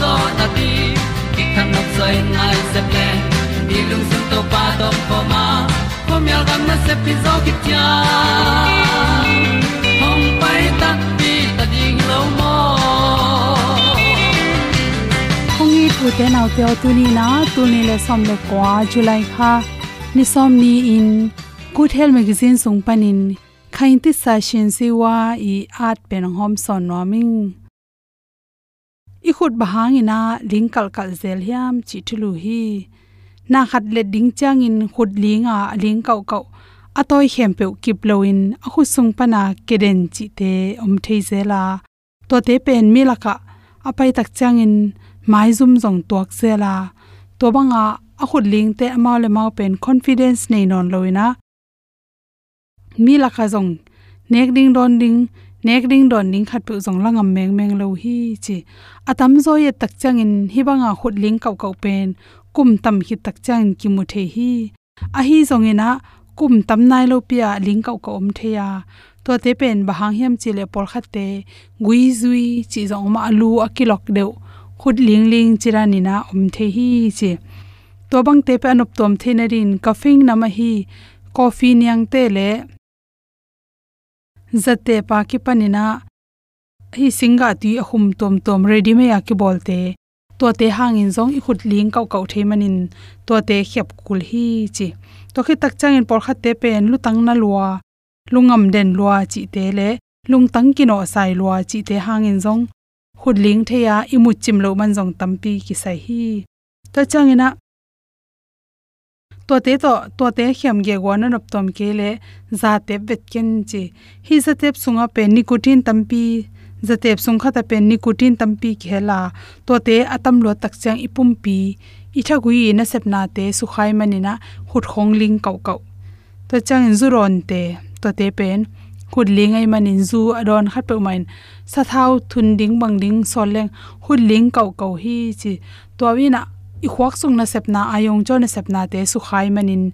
zo na ti ki kan nok sai nai se ple ni lung sun to pa to pa ma. Ko myal gam na se pi zo ki tia hom pai ta ti ta ding lo mo kong ni pu te nau te tu ni na, tu ni le som le kwa july kha ni som ni in good health magazine sung panin khain ti sa shin si wa i art pen hom son no ming i khut bahang ina ling kal kal zel hiam chi thulu hi. Na khat le ding chang in khut linga, ling kau kau. Atoi khem pe kip loin a khu sung pana keden chi te om thei zela. To te pen mi laka apai tak chang in mai zum zong tuak zela. To banga a khut ling te amau le mau pen confidence nei non loina mi laka jong nek ding don ding nek ding don ning khat pu zong la ngam meng meng lo hi chi. Atam zo ye tak chang in hi banga khut ling kau kau pen. Kum tam hi tak chang ki mu the hi. A hi zong ina, kum tam nai lo pia ling kau kau om the ya. To te pen bahang hiam chi le por khat te. Gui zui chi zong ma alu akilok deu. Khut ling ling chirani na om the hi chi. To bang te pe anop tom the na rin. Kafing na ma hi. Coffee niang te le zate pa ki panina hi singa ti ahum tom tom ready me ya ki bolte to te hangin zong i khut ling kau kau the manin to te khep kul hi chi to khi tak chang in por kha te pen lu tang na lua lungam den lua chi te le lung tang ki no sai lua chi te hangin zong khut ling the ya i mu chim lo man zong tampi ki sai hi ตัวเตตตัวเตเข้มเกวานนับตอมเกลเลซาเตเบ็ดเกนจีฮีซาเตปสุงอเป็นนิโคตินตัมปีซาเตปสุงคาตเป็นนิโคตินตัมปีเคลาตัวเตอตัมลวตักเสียงอิปุ่มปีอิทากุยนะเซปนาเตสุขายมันนี่นะขุดคงลิงเก่าเก่าตัวจ้งอินซุรอนเตตัวเตเป็นขุดลิงไอมันินซูอดอนขัดเป็อมันสะเท้าทุนดิ้งบังดิ้งซอนแรงขุดลิงเก่าเก่าฮีจีตัววินะ i khuak sung na sepna, ayong cho na sepna te su khai manin.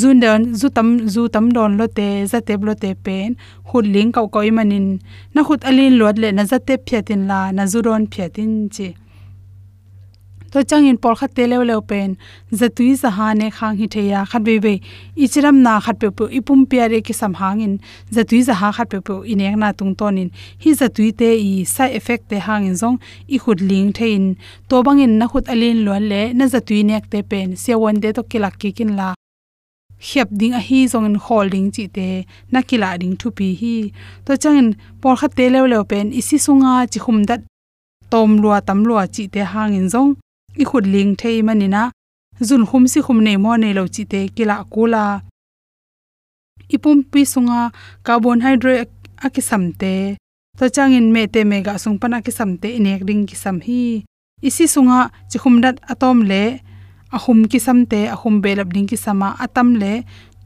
Zun don zu tam zu tam don lo te, za te blo te pen. Khut ling kau koi manin. Na khut alin lot le, na za te phetin la, na zu don phetin chi to changin por kha te lew lew pen zatui za ha ne khang hi theya khat be be ichiram na khat pe pu, ipum piare ki sam hangin zatui za ha khat pe pu inek na tung tonin, hi zatui te i side effect te hangin zong, i khut ling thein to bangin na khut alin lo le, na zatui nek te pen se won de to kilak ki kin la. Khiap ding a hi zong in holding chi te, na kila ding thu pi hi. To changin por kha te lew lew pen, isi sunga chi khum dat tom lua tam lua chi te hangin zong i khut ling thei manina zun khum si khum nei mo nei lo chi te kila kula ipum pi sunga, carbon hydrate te samte to changin me te mega sung pana ki samte inek ring ki sam hi. Isi sunga chikhum dat atom le, ahum ki samte ahum belap ding ki sama atam le,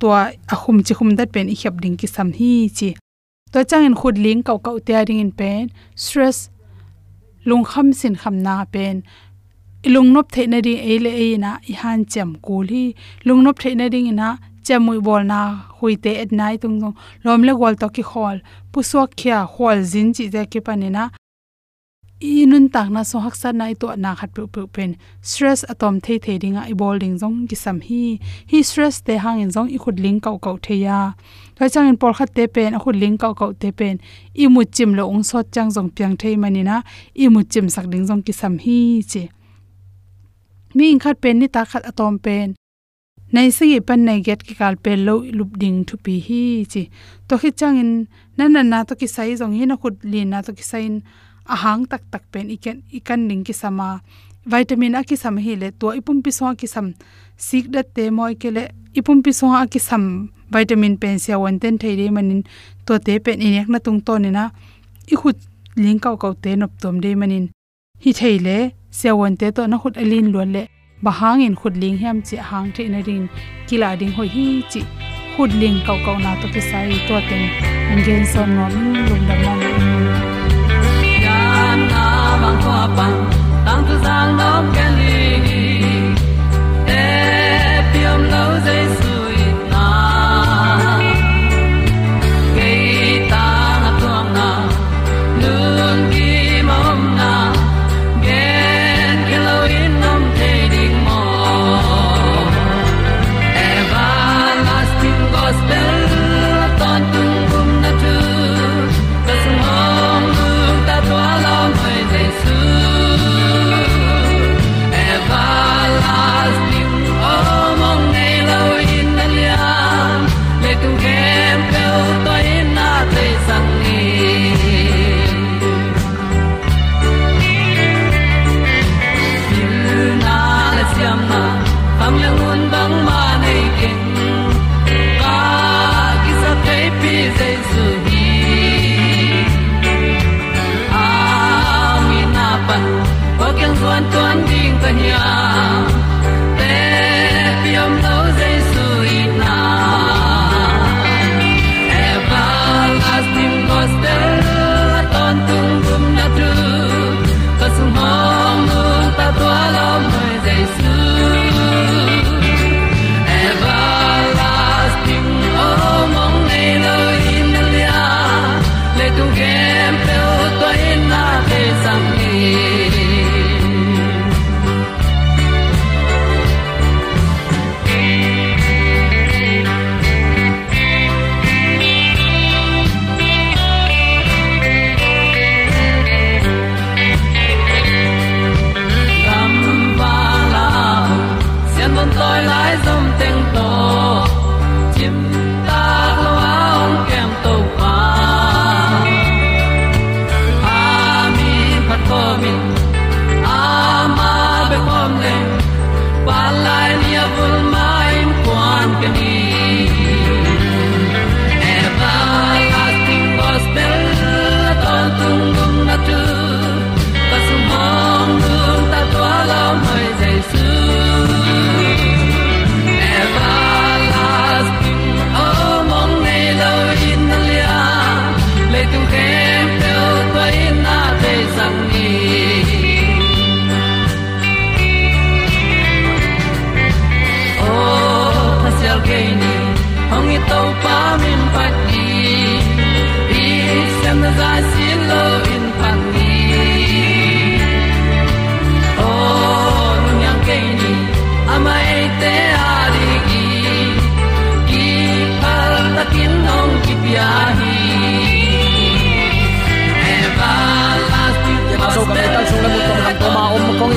tua ahum chikhum dat pen i khap ding ki sam hi chi. To changin khut ling kau kau te ring in pen, stress lung kham sin kham na pen ilung nop the na ding ele e na i han chem kul hi. Lung nop the na ding ina chamui bol na huite at nai tung tung. Lom le gol to ki khol. Pu so khya khol zin chi je ke panina inun tak na so haksa nai to na khat pu pu pen. Stress atom the the dinga i bol ding jong ki sam hi. Hi stress te hang in jong i khut ling kau kau the ya. Thai chang in por khat te pen, a khut ling kau kau te pen. I mu chim lo ong so chang jong piang thei manina i mu chim sak ding jong ki sam hi che mi in khat pen ni ta khat atom pen nei se gi pan nei get ki kal pe lo lup ding thu pi hi chi to khi chang in na na na to ki sai jong hi na khut li na to ki sain ahang tak tak pen iken ikan ning ki sama vitamin a ki sam hi le to ipum pi so ki sam sik da te moi ke le ipum pi so a ki sam vitamin pen sia wan ten thei re manin to te pen inek na tung to ni na i khut ling kau kau te nop tom de manin hi thei le sewon te to na khut alin lon le bahang in khut ling hem chi hang the na rin. Kila ding hoi hi chi khut ling kau kau na to kisai to ten. Ngen son no lung da ma yan na bang kwa pan, tang tu zang no ken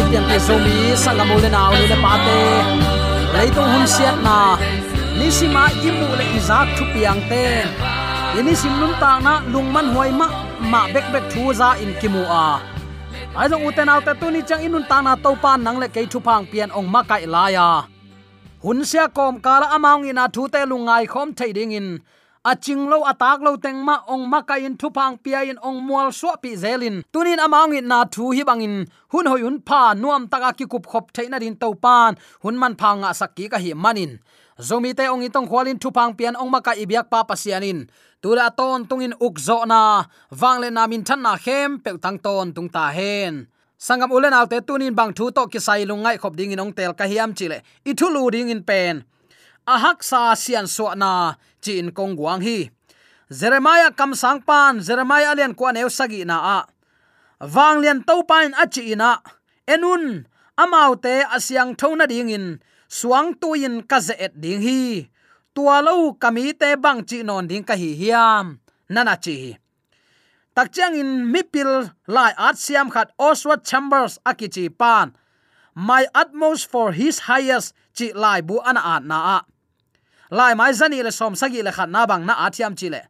om kong i tiang te so mi sangam ule na ule pa te leitung hun siat na nisima imu le izak thu piang te ini sim num ta na lungman hoi ma ma bek bek thu za in kimu a ai jong uten autte tu ni chang inun ta na to pan nang le ke thu phang pian ong ma kai la ya hun sia kom kala amang ina thu te lungai khom thei ding in aching lo atak lo teng ma, ong ma ka in thupang pia in ong mual so pi zelin. Tunin amang in na thu hi bangin hun hoyun pa pha nuam taka ki kup khop theina din to pan. Hun man phanga sakki ka hi manin. Zomi te ong itong khwalin thupang pian ong maka ibyak pa pasianin. Tura ton tungin ukzo na. Wangle na min than na hem pe tang ton tung ta hen. Sangam ulen alte tunin bang thu to ki sai lungai khop ding in ong tel ka hiam chile i thu lu ding in pen ahak sa sian so na chin kong guang hi. Jeremiah kam sang pan, jeremiah alian kwa neu sagi na a. Wang lian to pan a chi na. Enun amaute asyang thona ding in. Suang tuin ka ze et ding hi. Tua lo kami te bang chi non ding ka hi hiam. Nana chi tak chang in mipil lai at siam khat oswald chambers akichi pan. My utmost for his highest chi lai bu ana at na a lai mai zani le som sagi le khat na bang na athiam chi le.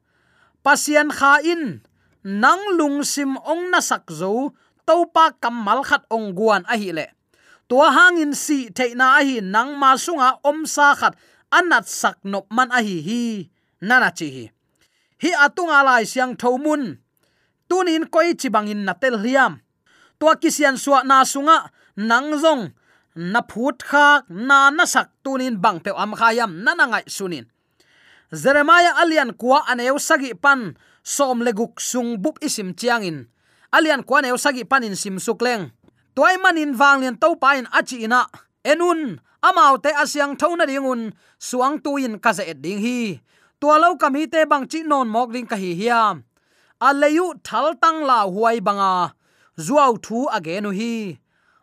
Pasian kha in, nang lung sim ong na sak zo to pa kamal khat ong guan a hi le. Tua hangin si theina a hi, nang ma sunga om sa khat, anat sak nop man a hi hi nana chi hi. Hi atunga lai siang thomun tunin koi chibangin natel hiam. Tua kisian suwa na sunga, nang zong na phut khak, na na sak tunin bang pe am khayam, na na ngai sunin. Jeremiah alian kwa aneu sagi pan, som leguk sung bup isim chiangin. Alian kwa aneu sagi panin sim sukleng toy manin wanglin to pain achi ina. Enun, amau te asyang thona ringun suang tuin kaza ding hi. Tua lo kami te bang chi non mok ding ka hi hiam aleyu thal tang la huai banga. Zuaw thu agenu hi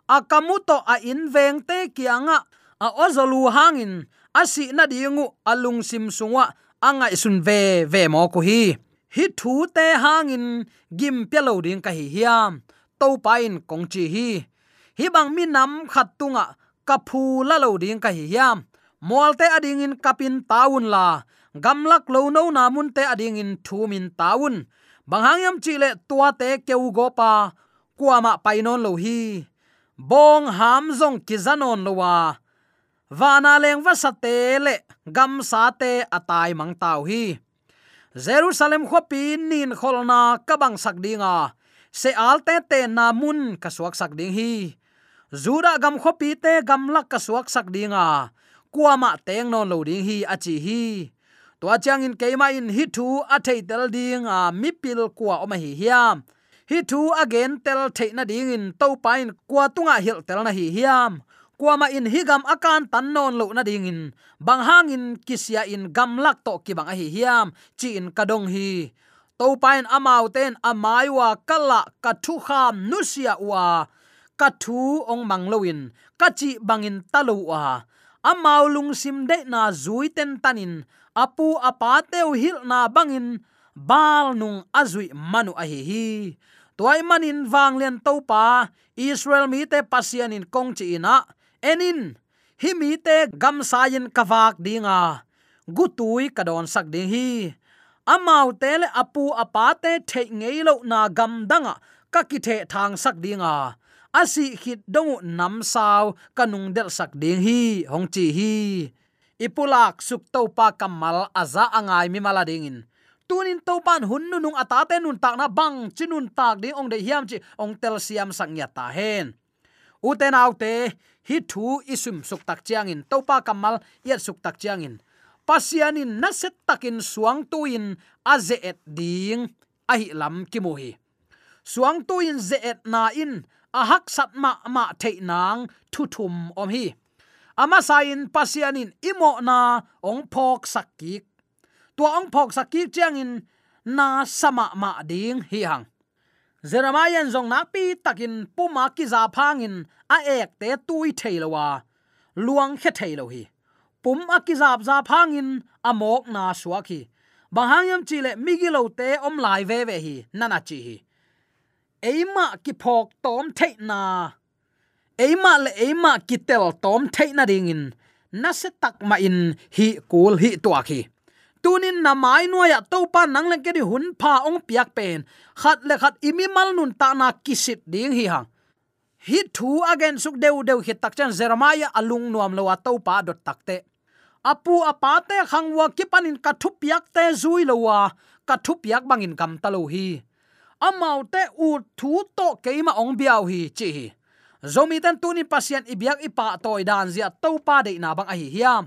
akamuto a inveng te kianga, a ozolu hangin asi na dingu alung sim sungwa anga isun ve ve mo ko hi. Hi thu te hangin, gim pelo ding ka hi hiam to pain kong chi hi. Hi bang mi nam khat tunga kaphu la lo ding ka hi hiam. Molte ading in kapin taun la gamlak lo no na mun te ading in thu min taun banghayam chile tua te keu go pa, kuama painon lo hi bong ham zong kizanon lowa wana leng va sate le, gam sa te atai mang tau hi. Jerusalem khopi nin kholna kabang sakdinga se alte te namun kasuak sakding ding hi. Zura gam khopi te gam lak kasuak sakdinga kuama teng non lo ding hi achi hi. To chang in keima in hi thu a thei tel ding a, mi pil kwa o ma hi hiam hi thu again tel theina ding in to pain kwa tunga hil tel na hi hiam. Kwa ma in higam akan tan non lo na ding in. Bang hang in kisya in gam lak to ki bang a hi hiam. Chi in kadong hi. To pain amau ten amai wa kala ka thu kham nusia wa. Ka thu ong mangloin ka chi bangin talu wa. Amau lung sim de na zui ten tanin apu apateu hil na bangin bal nung azui manu a hi toy manin wang len to pa. Israel mi te pasian in kong chi ina. Enin, hi mi te gam sayin kawak dinga. Gutui kadon sak ding hi. Amau tele apu apate the ngei lo na gam danga ka ki the thang sak dinga. Asi khit dong nam sao kanung del sak ding hi, hong chi hi. Ipulak suk to pa kamal aza angai mi mala dingin tunin to pan hun nu nung atate nun tak na bang chinun tak ding ong de hiam chi ong tel siam sang ya ta hen. Uten autte hi thu isum suk tak chiang in topa kamal, yet suk tak chiang in. Pasianin na set takin suang tuin aze et ding ahi lam ki hi. Suang tuin ze et na in ahak sat ma ma thei nang thu thum om hi. Ama sain pasianin imo na ong phok sakik tua ong phok sakik chiang in na sama ma ding hi hang. Jeremiah zong na pi takin puma ki za phangin a ek te tui theilowa luang khe thailo hi. Pum a ki zap za phangin amok na suaki banghayam chile migilo te om lai ve ve hi nana chi hi. Eima ki phok tom thei na. Eima le eima ki tel tom thei na ding in. Na se tak ma in hi kul hi to khi tunin na mai no ya to pa nang le ke di hun pha ong piak pen. Khat le khat imi mal nun ta na kisit ding hi hang. Hi thu again suk deu deu hi tak chan jeremiah alung nuam lo to pa dot takte apu apate khangwa kipanin kathu piak te zui lo wa. Kathu piak bangin kam talo hi. Amau te u thu to keima ong biau hi chi hi. Zomi tan tuni pasien ibyak ipa toy dan zia to pa de na bang a hi hiam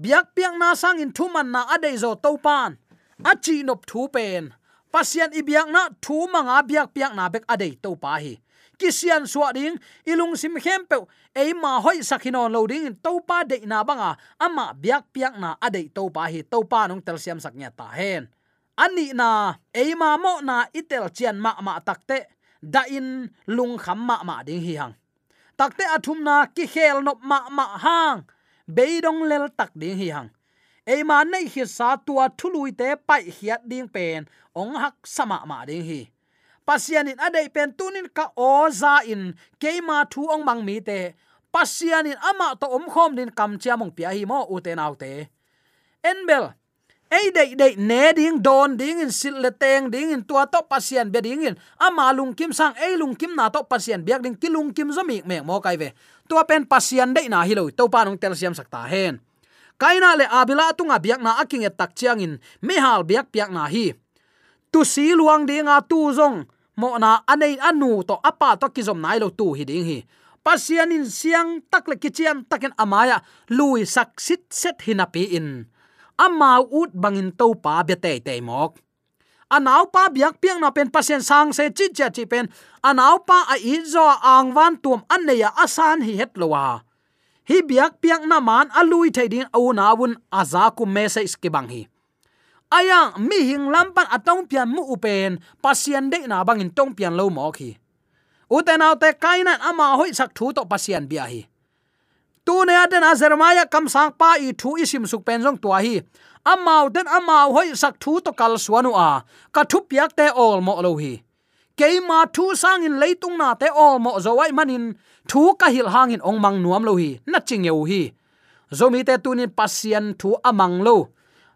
biak piak na sang in thuman na adei zo to pan. A chi nop thu pen. Pasian i biak na thu manga biak piak na bek adei to pa hi. Kisian suwa ding ilung sim khem pe ei ma hoi sakhinon lo ding to pa de na banga. Ama biak piak na adei to pa hi, to pa nong tel siam sak nya ta hen. Ani na, ei ma mo na itel chian ma ma takte da in lung kham ma ma ding hi hang. Takte athum na ki khel nop ma ma hang beidong lel tak ding hi hang. Ei ma nei hi sa tua thului te pai hiat ding pen. Ong hak sama ma ding hi. Pasianin adei pen tunin ka oza in. Keima thu ong mang mi te. Pasianin ama to om khom din kam chia mong pia hi mo u te nau te. Enbel ei dei dei ne ding, don ding in, sil le teng ding in, tua to pasian be ding in. Ama lung kim sang, ei lung kim na to pasian biak ding kilung kim zo mi me mo kai ve tua pen pasian dei na hi lo to pa nong tel siam sakta hen. Kaina le abila tunga biak na aking et tak chiang in, me hal biak piak na hi. Tu si luang dinga tu zong, mo na anei anu to apa to kizom nai lo tu hi ding hi. Pasian in siang tak le kichian taken amaya, lui sak sit set hinapi in. Ama ut bangin to pa be te te mok anau pa biak piang na pen pasien sang se chi cha chi pen. Anau pa a i zo ang van tum an ne ya asan hi het lowa hi biak piang na man alui thadin au na bun aza ku me se ski bang hi. Aya mi hing lampan atong pian mu upen pasien de na bangin tong pian lo mo khi uten autte kainan ama hoi sak thu to pasien bia hi tu ne aden azermaya kam sang pa i thu isim suk pen jong tua hi. Amau den amau hoi sak thu to kal suanu a. Ka thu piak te ol mo lo hi. Keima thu sang in leitung na te ol mo zo wai manin. Thu ka hil hangin ong mang nuam lo hi. Na ching yo hi. Zomi te tunin pasien thu amang lo.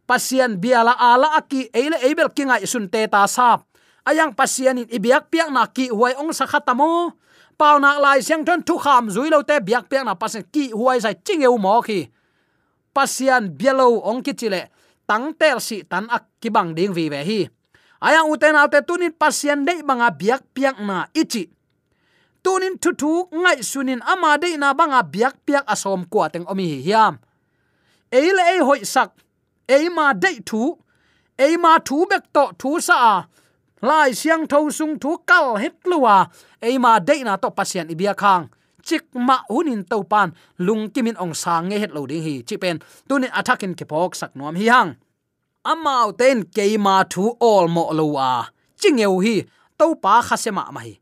Pasian biala ala aki eile ebel kinga isun te ta sap. Ayang pasian in ibiak piak na ki huai ong sakhatamo pau nak lai siang thon thu kham zui lo te biak piak na pasen ki huai sai chingeu mo khi. Pasian bielo ong ki chile, tang tel si tan ak ki bang ding vi ve hi. Aya uten alte tunin pasian dei banga biak piak na ichi. Tunin thu thu ngai sunin ama dei na banga biak piak asom kwa teng omi hi hiam. Eile ei hoi sak eima dei thu eima thu bek to thu sa lai siang tho sung thu kal het luwa eima dei na to pasien ibia khang. Chik ma hunin to pan, lung kimin ong sang nge het lo ding hi chi pen tunin attackin ke pok sak nom hi hang amau ten keima thu all mo lowa à. chingeu hi to pa khasema ma hi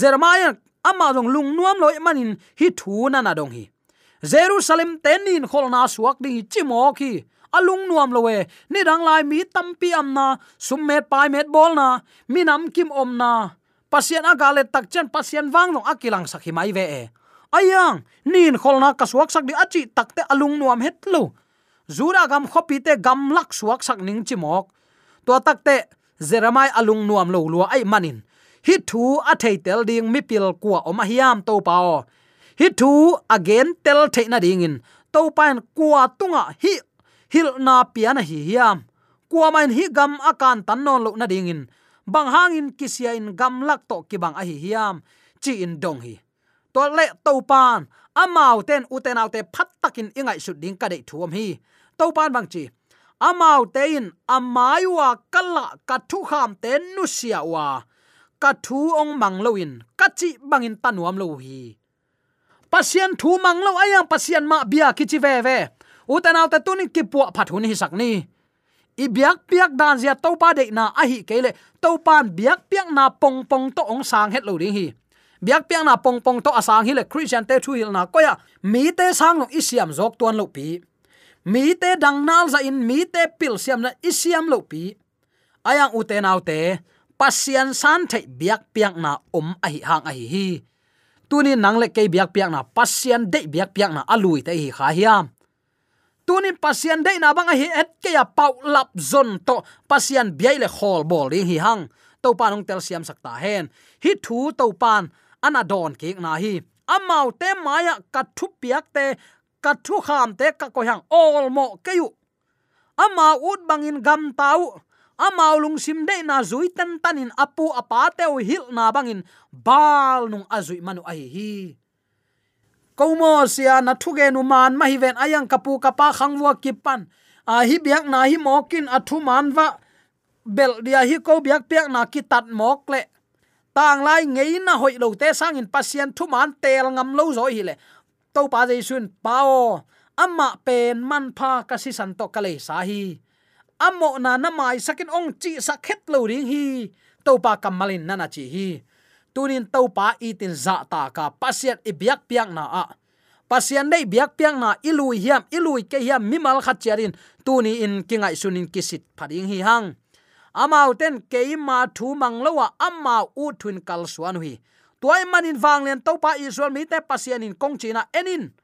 jeremiah ama dong lung nuam loi manin hi thu na na dong hi jerusalem tenin kholna suak ding chi mo hi alung nuam lowe ni dang lai mi tampi amna summet pai met bol na. Mi nam kim om na. Pasien agale tak chen pasien wang no akilang sakhi mai ve e. Ayang, nin kholna ka suak sak di achi takte alung nuam het lo. Zura gam khopi te gam lak suak sak ning chimok. To takte zeramai alung nuam lo lo ai manin. Hi thu a theitel ding mi pil kwa oma hiam to pao hi thu again tel theina ding in. To pan kwa tunga hi hil na piana hi hiam. Kuamain hi gam akan tan non lo na dingin. Bang hangin kisia in gam lak to ki bang a hi hiam. Chi in dong hi. To le to pan amau ten uten autte phat takin ingai su ding ka dei thuam hi. To pan bang chi, amau te in amaiwa kala ka thu kham ten nu sia wa. Ka thu ong mang loin ka chi bangin tanuam lo hi. Pasien thu mang lo ayang, pasien ma bia ki chi ve ve utanal ta tunin ki pu phathun hi sakni i biak piak dan zia to pa de na a hi kele to pan biak piak na pong pong to ong sang het lo ding hi biak piak na pong pong to asang hi le christian te thu hil na koya mi te sang lo isiam zok tuan lo pi mi te dang nal za in mi te pil siam na isiam lo pi ayang uten autte pasian san thei biak piak na om a hi hang a hi hi tunin nang le ke biak piak na pasian de biak piak na alui te hi kha hiam tunin pasian de na bang hi et ke ya pau lap zon to. Pasian biai le khol bol ring hi hang. To panong tel siam sakta hen. Hi thu to pan ana don ke na hi. Amau te maya ka thu piak te, ka thu kham te ka ko hang all mo ke yu. Ama ut bangin gam tau amau lung sim de na zui tan tanin apu apa te hil na bangin bal nung azui manu ai hi komo sia na thuge nu man, ma hi ven ayang kapu kapa khangwa kipan a hi biak na hi mokin athu manwa bel dia hi ko biak piak na ki tat mok le. Tang lai ngei na hoi lo te sang in pasien thu man tel ngam lo zo hi le. To pa jai sun, pao, amma pen man pha ka si san to kale sa hi. Ammo na na mai sakin ong chi sa khet lo ring hi. To pa kamalin nana chi hi tunin to pa itin za ta ka. Pasien ibiak piak na a. Pasian dei biak piang na ilui hiam, ilui ke hiam mimal khat charin tuni in kingai sunin kisit phading hi hang. Amau ten ke ma thu manglowa amma u thun kal suan hui. Tuai manin wang len to pa israel mi te pasian in kong china enin.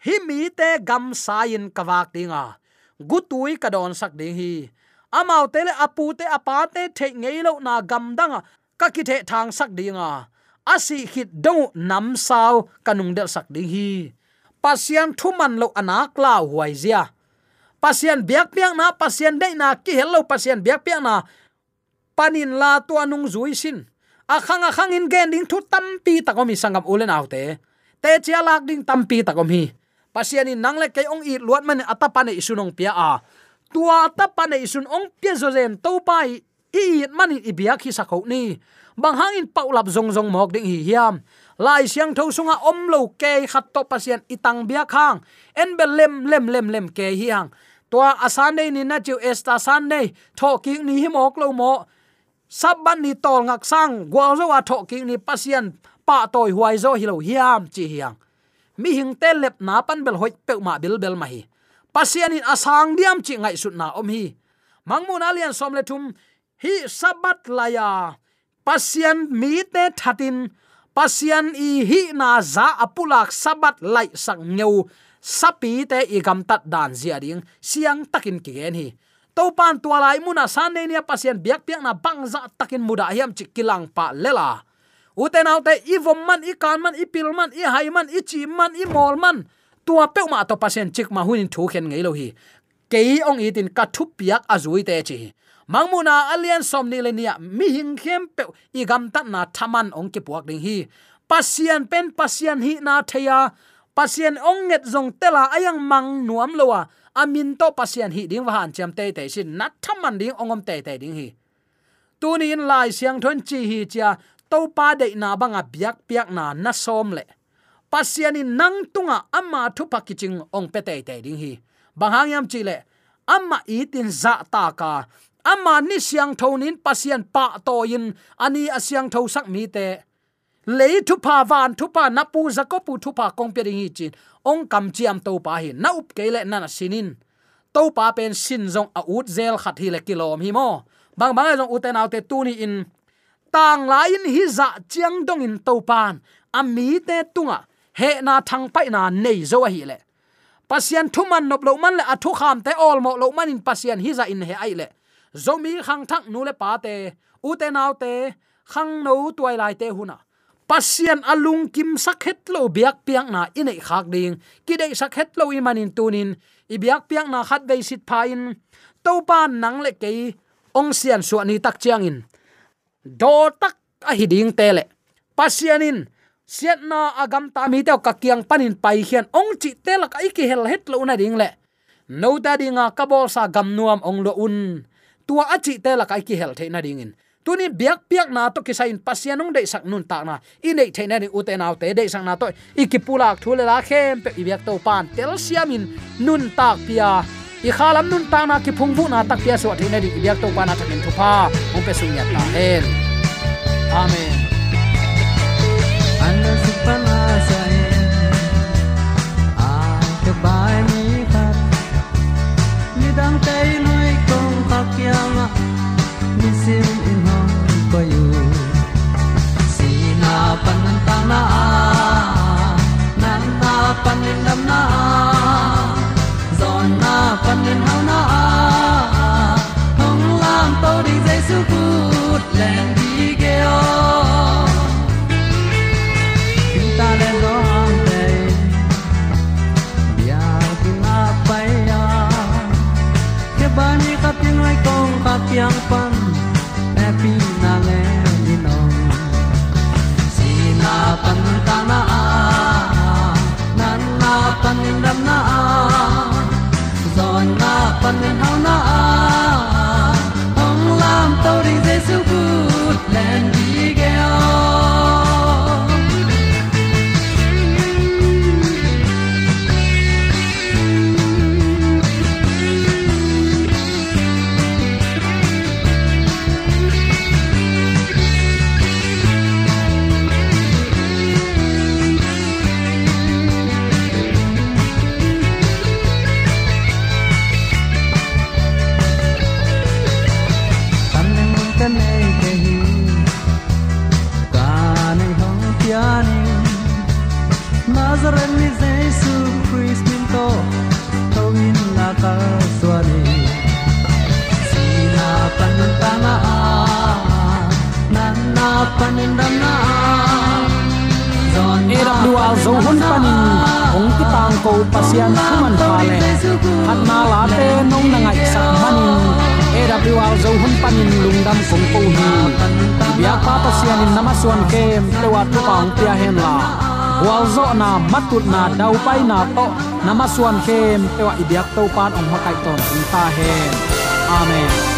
Hi mi te gam sain kawak dinga. Gutui kadon sak ding hi. Amau te le apu te apa te the ngei lo na gam danga ka ki the thang sak dinga asi khit dong nam sao kanung del sak ding hi pasian thuman lo anak la huai zia pasian biak piang na pasian dei na ki hello pasian biak piang na. Panin la tu anung zui sin akhang à akhang à in gen ding thu tampi takomi sangam ulen autte te chia lak ding tampi takomi pasian in nangle ke ong i luat man atapane à isunong pia a tua atapane isun ong pia zo zen to pai i manin ibiak hi sakho ni. Bang hangin paulap zong zong mok ding hi hiam. Lai siang tho sunga om lo ke khat to pasien itang bia khang en bel lem lem lem lem ke hi hang. To asan nei ni na chu esta san nei tho ki ni hi mok lo mo. Sabban ni tol ngak sang gwal zo wa tho ki ni pasien pa toy huai zo hi lo hiam chi hiang mi hing te lep na pan bel hoi pe ma bil bel ma hi. Pasien in asang diam chi ngai sut na om hi. Mangmun alian som le thum hi sabat laya. Pasien mi te thatin. Pasian i hi na za apulak sabat lai sak ngeu. Sapi te i gam tat dan zia ding. Siang takin ki gen hi. To pan tua lai muna san ne nia pasien biak piak na bang za takin muda hiam chi kilang pa lela. Uten autte i vom man, i kan man, i pil man, i hai man, i chi man, i mol man. Tua pe ma to pasien chik ma hunin thu khen ngei lo hi. Kei ong itin ka thu piak azui te chi mangmuna alian somni lenia, mi hing khem pe, i gam ta na thaman ong ki puak ding hi. Pasian pen pasian hi na theya. Pasian ong net zong tela ayang mang nuam lowa. Amin to pasian hi ding wa han cham te te sin, na thaman ding ongom te te ding hi. Tuni in lai siang thon chi hi cha to pa de na banga biak piak na na som le. Pasian in nang tunga amma thu pakiching ong pe te te ding hi. Bang hang yam chi le amma itin za ta ka ama ni siang thonin pasian pa to in ani asyang tho sak mi te. Le thu pa van, thu pa na pu za ko pu thu pa kong pe ri chin. Ong kam chiam to pa hi. Na up ke le na na sinin to pa pen sin zong a ut zel khat hi le kilom hi mo. Bang bang e zong uten autte tu ni in. Tang lain hi za chiang dong in to pan. Ami te tunga. He na thang pai na nei zo hi le. Pasien thuman nop lo man le athu kham te ol mo lo man in pasian hi za in he ai le zomi khang thak nu le pa te, u te nau te khang no tuai lai te huna pasian alung kim sakhet lo biak piang na inei khak ding. Ki dei sakhet lo i manin tunin i biak piang na khat bei sit pha in. To pa nang le ke ong sian su ani tak chiang in. Do tak a hi ding te le. Pasianin siat na agam ta mi teo ka kiang panin pai hian ong chi te la ka iki hel het lo na ding le. No ta dinga kabol sa gam nuam ong lo un tua achi te la kai ki hel the na ding in. Tuni biak piak na to kisain pasianung de sak nun ta na. I nei theina ni uten te de sang na to. Ikipulak thule la khem pe biak to pan tel siamin nun tak pia. I khalam nun ta na ki phungbu na tak pia so theina di biak to pan na thakin thupa ong pe sunya ta hen. Amen. Pasian human pha le na la te nong na ngai sak manin AWR zo hun panin lungdam kong ko hi bia pa pasian in namaswan kem lewa tu paung pia hen la. Wal zo na matut na dau pai na to namaswan kem tewa ibyak to pan ong makai ton ta hen amen.